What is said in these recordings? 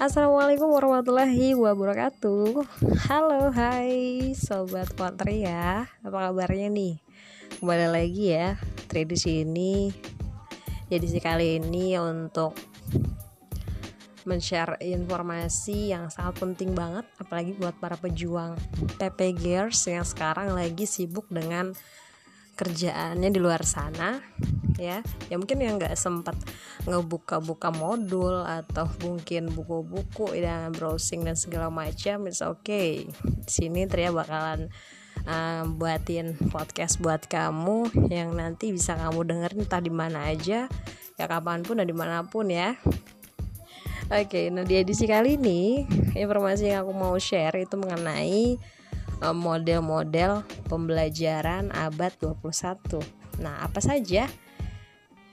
Assalamualaikum warahmatullahi wabarakatuh. Halo hai sobat potri ya. Apa kabarnya nih? Kembali lagi ya Tri sini. Edisi kali ini untuk men-share informasi yang sangat penting banget apalagi buat para pejuang PP Gears yang sekarang lagi sibuk dengan kerjaannya di luar sana ya ya mungkin yang nggak sempat ngebuka-buka modul atau mungkin buku-buku dan browsing dan segala macam it's okay sini Tria bakalan uh, buatin podcast buat kamu yang nanti bisa kamu dengerin entah di mana aja ya kapan pun dan di mana pun ya Oke, okay, nah di edisi kali ini informasi yang aku mau share itu mengenai uh, model-model pembelajaran abad 21. Nah, apa saja?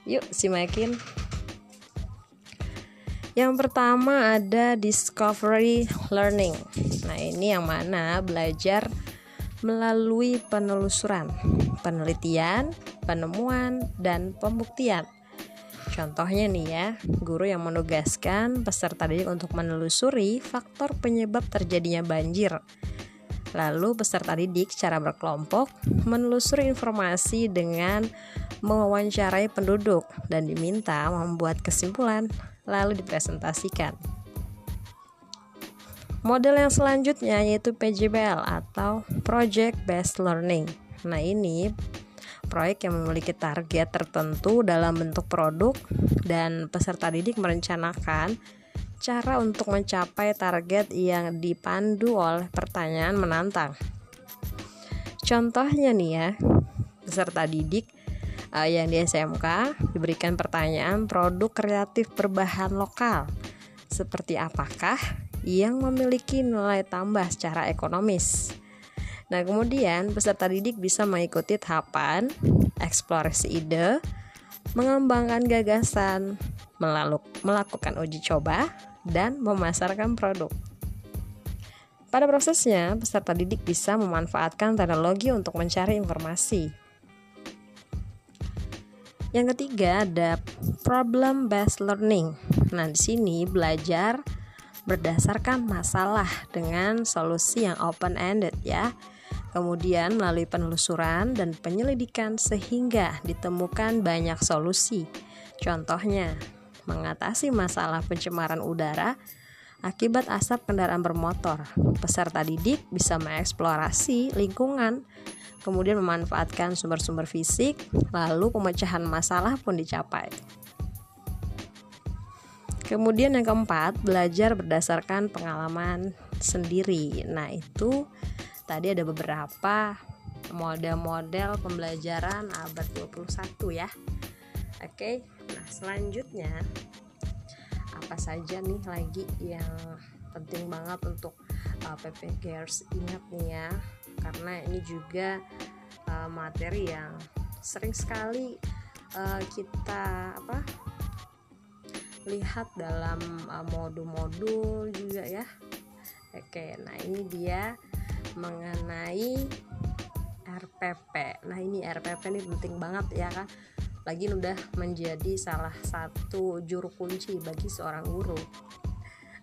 Yuk simakin. Yang pertama ada discovery learning. Nah, ini yang mana belajar melalui penelusuran, penelitian, penemuan, dan pembuktian. Contohnya nih ya, guru yang menugaskan peserta didik untuk menelusuri faktor penyebab terjadinya banjir Lalu peserta didik secara berkelompok menelusuri informasi dengan mewawancarai penduduk dan diminta membuat kesimpulan lalu dipresentasikan. Model yang selanjutnya yaitu PJBL atau Project Based Learning. Nah, ini proyek yang memiliki target tertentu dalam bentuk produk dan peserta didik merencanakan cara untuk mencapai target yang dipandu oleh pertanyaan menantang. Contohnya nih ya, peserta didik uh, yang di SMK diberikan pertanyaan produk kreatif berbahan lokal. Seperti apakah yang memiliki nilai tambah secara ekonomis? Nah, kemudian peserta didik bisa mengikuti tahapan eksplorasi ide, mengembangkan gagasan, melaluk, melakukan uji coba, dan memasarkan produk. Pada prosesnya, peserta didik bisa memanfaatkan teknologi untuk mencari informasi. Yang ketiga ada problem based learning. Nah, di sini belajar berdasarkan masalah dengan solusi yang open ended ya. Kemudian melalui penelusuran dan penyelidikan sehingga ditemukan banyak solusi. Contohnya, mengatasi masalah pencemaran udara akibat asap kendaraan bermotor. Peserta didik bisa mengeksplorasi lingkungan, kemudian memanfaatkan sumber-sumber fisik, lalu pemecahan masalah pun dicapai. Kemudian yang keempat, belajar berdasarkan pengalaman sendiri. Nah, itu tadi ada beberapa model-model pembelajaran abad 21 ya. Oke. Nah, selanjutnya apa saja nih lagi yang penting banget untuk uh, PP Cares ingat nih ya. Karena ini juga uh, materi yang sering sekali uh, kita apa lihat dalam uh, modul-modul juga ya. Oke nah ini dia mengenai RPP nah ini RPP ini penting banget ya kan lagi udah menjadi salah satu juru kunci bagi seorang guru.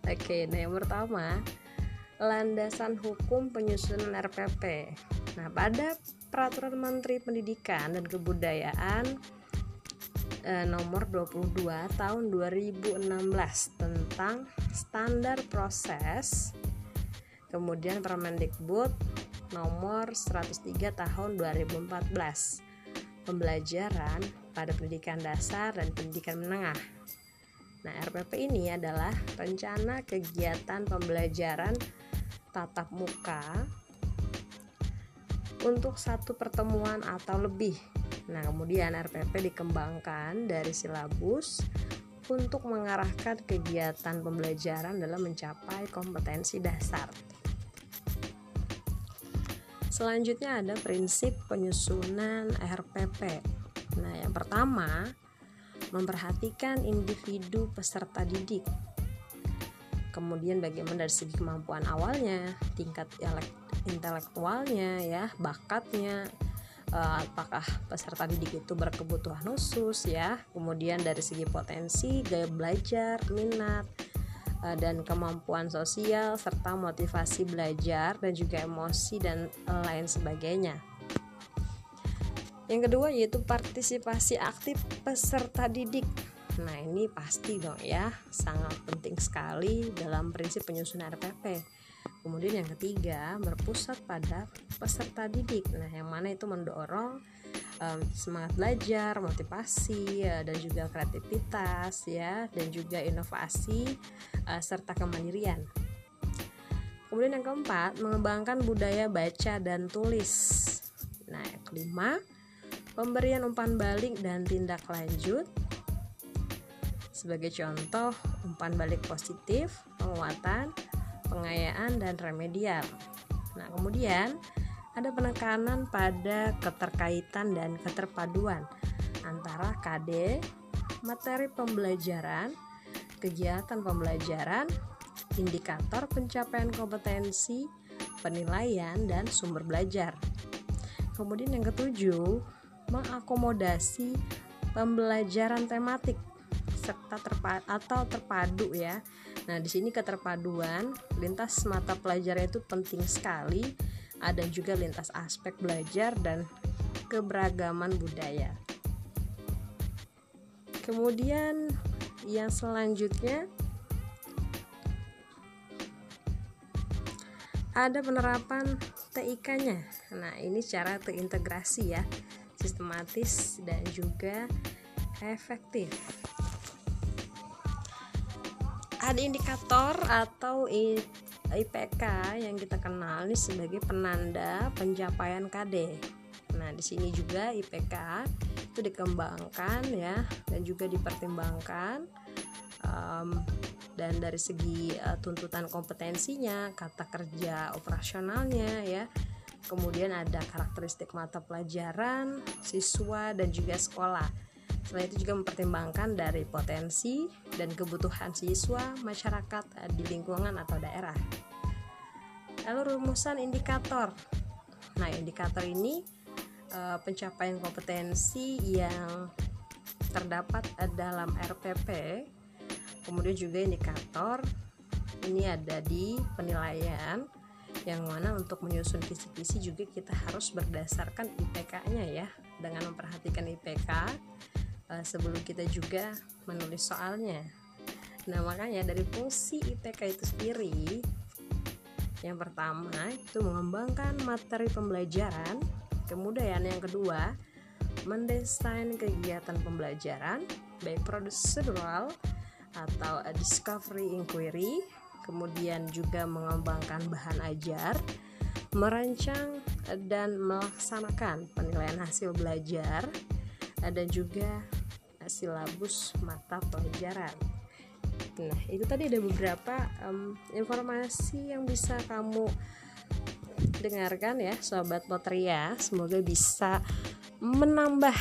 Oke, nah yang pertama landasan hukum penyusunan RPP. Nah, pada Peraturan Menteri Pendidikan dan Kebudayaan eh, nomor 22 tahun 2016 tentang standar proses kemudian Permendikbud nomor 103 tahun 2014 pembelajaran pada pendidikan dasar dan pendidikan menengah. Nah, RPP ini adalah rencana kegiatan pembelajaran tatap muka untuk satu pertemuan atau lebih. Nah, kemudian RPP dikembangkan dari silabus untuk mengarahkan kegiatan pembelajaran dalam mencapai kompetensi dasar. Selanjutnya ada prinsip penyusunan RPP. Nah, yang pertama, memperhatikan individu peserta didik. Kemudian bagaimana dari segi kemampuan awalnya, tingkat intelektualnya ya, bakatnya, eh, apakah peserta didik itu berkebutuhan khusus ya kemudian dari segi potensi gaya belajar minat dan kemampuan sosial serta motivasi belajar dan juga emosi dan lain sebagainya. Yang kedua yaitu partisipasi aktif peserta didik. Nah, ini pasti dong ya, sangat penting sekali dalam prinsip penyusunan RPP. Kemudian yang ketiga, berpusat pada peserta didik. Nah, yang mana itu mendorong um, semangat belajar, motivasi, uh, dan juga kreativitas ya, dan juga inovasi uh, serta kemandirian. Kemudian yang keempat, mengembangkan budaya baca dan tulis. Nah, yang kelima, pemberian umpan balik dan tindak lanjut sebagai contoh umpan balik positif, penguatan, pengayaan, dan remedial. Nah, kemudian ada penekanan pada keterkaitan dan keterpaduan antara KD, materi pembelajaran, kegiatan pembelajaran, indikator pencapaian kompetensi, penilaian, dan sumber belajar. Kemudian yang ketujuh, mengakomodasi pembelajaran tematik serta terpadu atau terpadu ya. Nah, di sini keterpaduan lintas mata pelajaran itu penting sekali. Ada juga lintas aspek belajar dan keberagaman budaya. Kemudian yang selanjutnya ada penerapan TIK-nya. Nah, ini cara terintegrasi ya sistematis dan juga efektif. Ada indikator atau IPK yang kita kenal ini sebagai penanda pencapaian KD. Nah, di sini juga IPK itu dikembangkan ya dan juga dipertimbangkan um, dan dari segi uh, tuntutan kompetensinya, kata kerja operasionalnya ya kemudian ada karakteristik mata pelajaran siswa dan juga sekolah selain itu juga mempertimbangkan dari potensi dan kebutuhan siswa masyarakat eh, di lingkungan atau daerah. Lalu rumusan indikator. Nah indikator ini eh, pencapaian kompetensi yang terdapat dalam RPP kemudian juga indikator ini ada di penilaian yang mana untuk menyusun kisi-kisi juga kita harus berdasarkan IPK-nya ya. Dengan memperhatikan IPK uh, eh, sebelum kita juga menulis soalnya. Nah makanya dari fungsi IPK itu sendiri yang pertama itu mengembangkan materi pembelajaran. Kemudian yang kedua mendesain kegiatan pembelajaran baik prosedural atau discovery inquiry. Kemudian juga mengembangkan bahan ajar, merancang dan melaksanakan penilaian hasil belajar, dan juga silabus mata pelajaran. Nah, itu tadi ada beberapa um, informasi yang bisa kamu dengarkan ya, sobat Potria. Semoga bisa menambah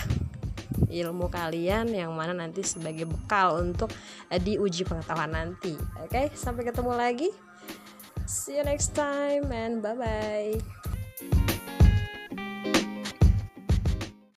ilmu kalian yang mana nanti sebagai bekal untuk uh, diuji pengetahuan nanti. Oke, sampai ketemu lagi. See you next time and bye bye.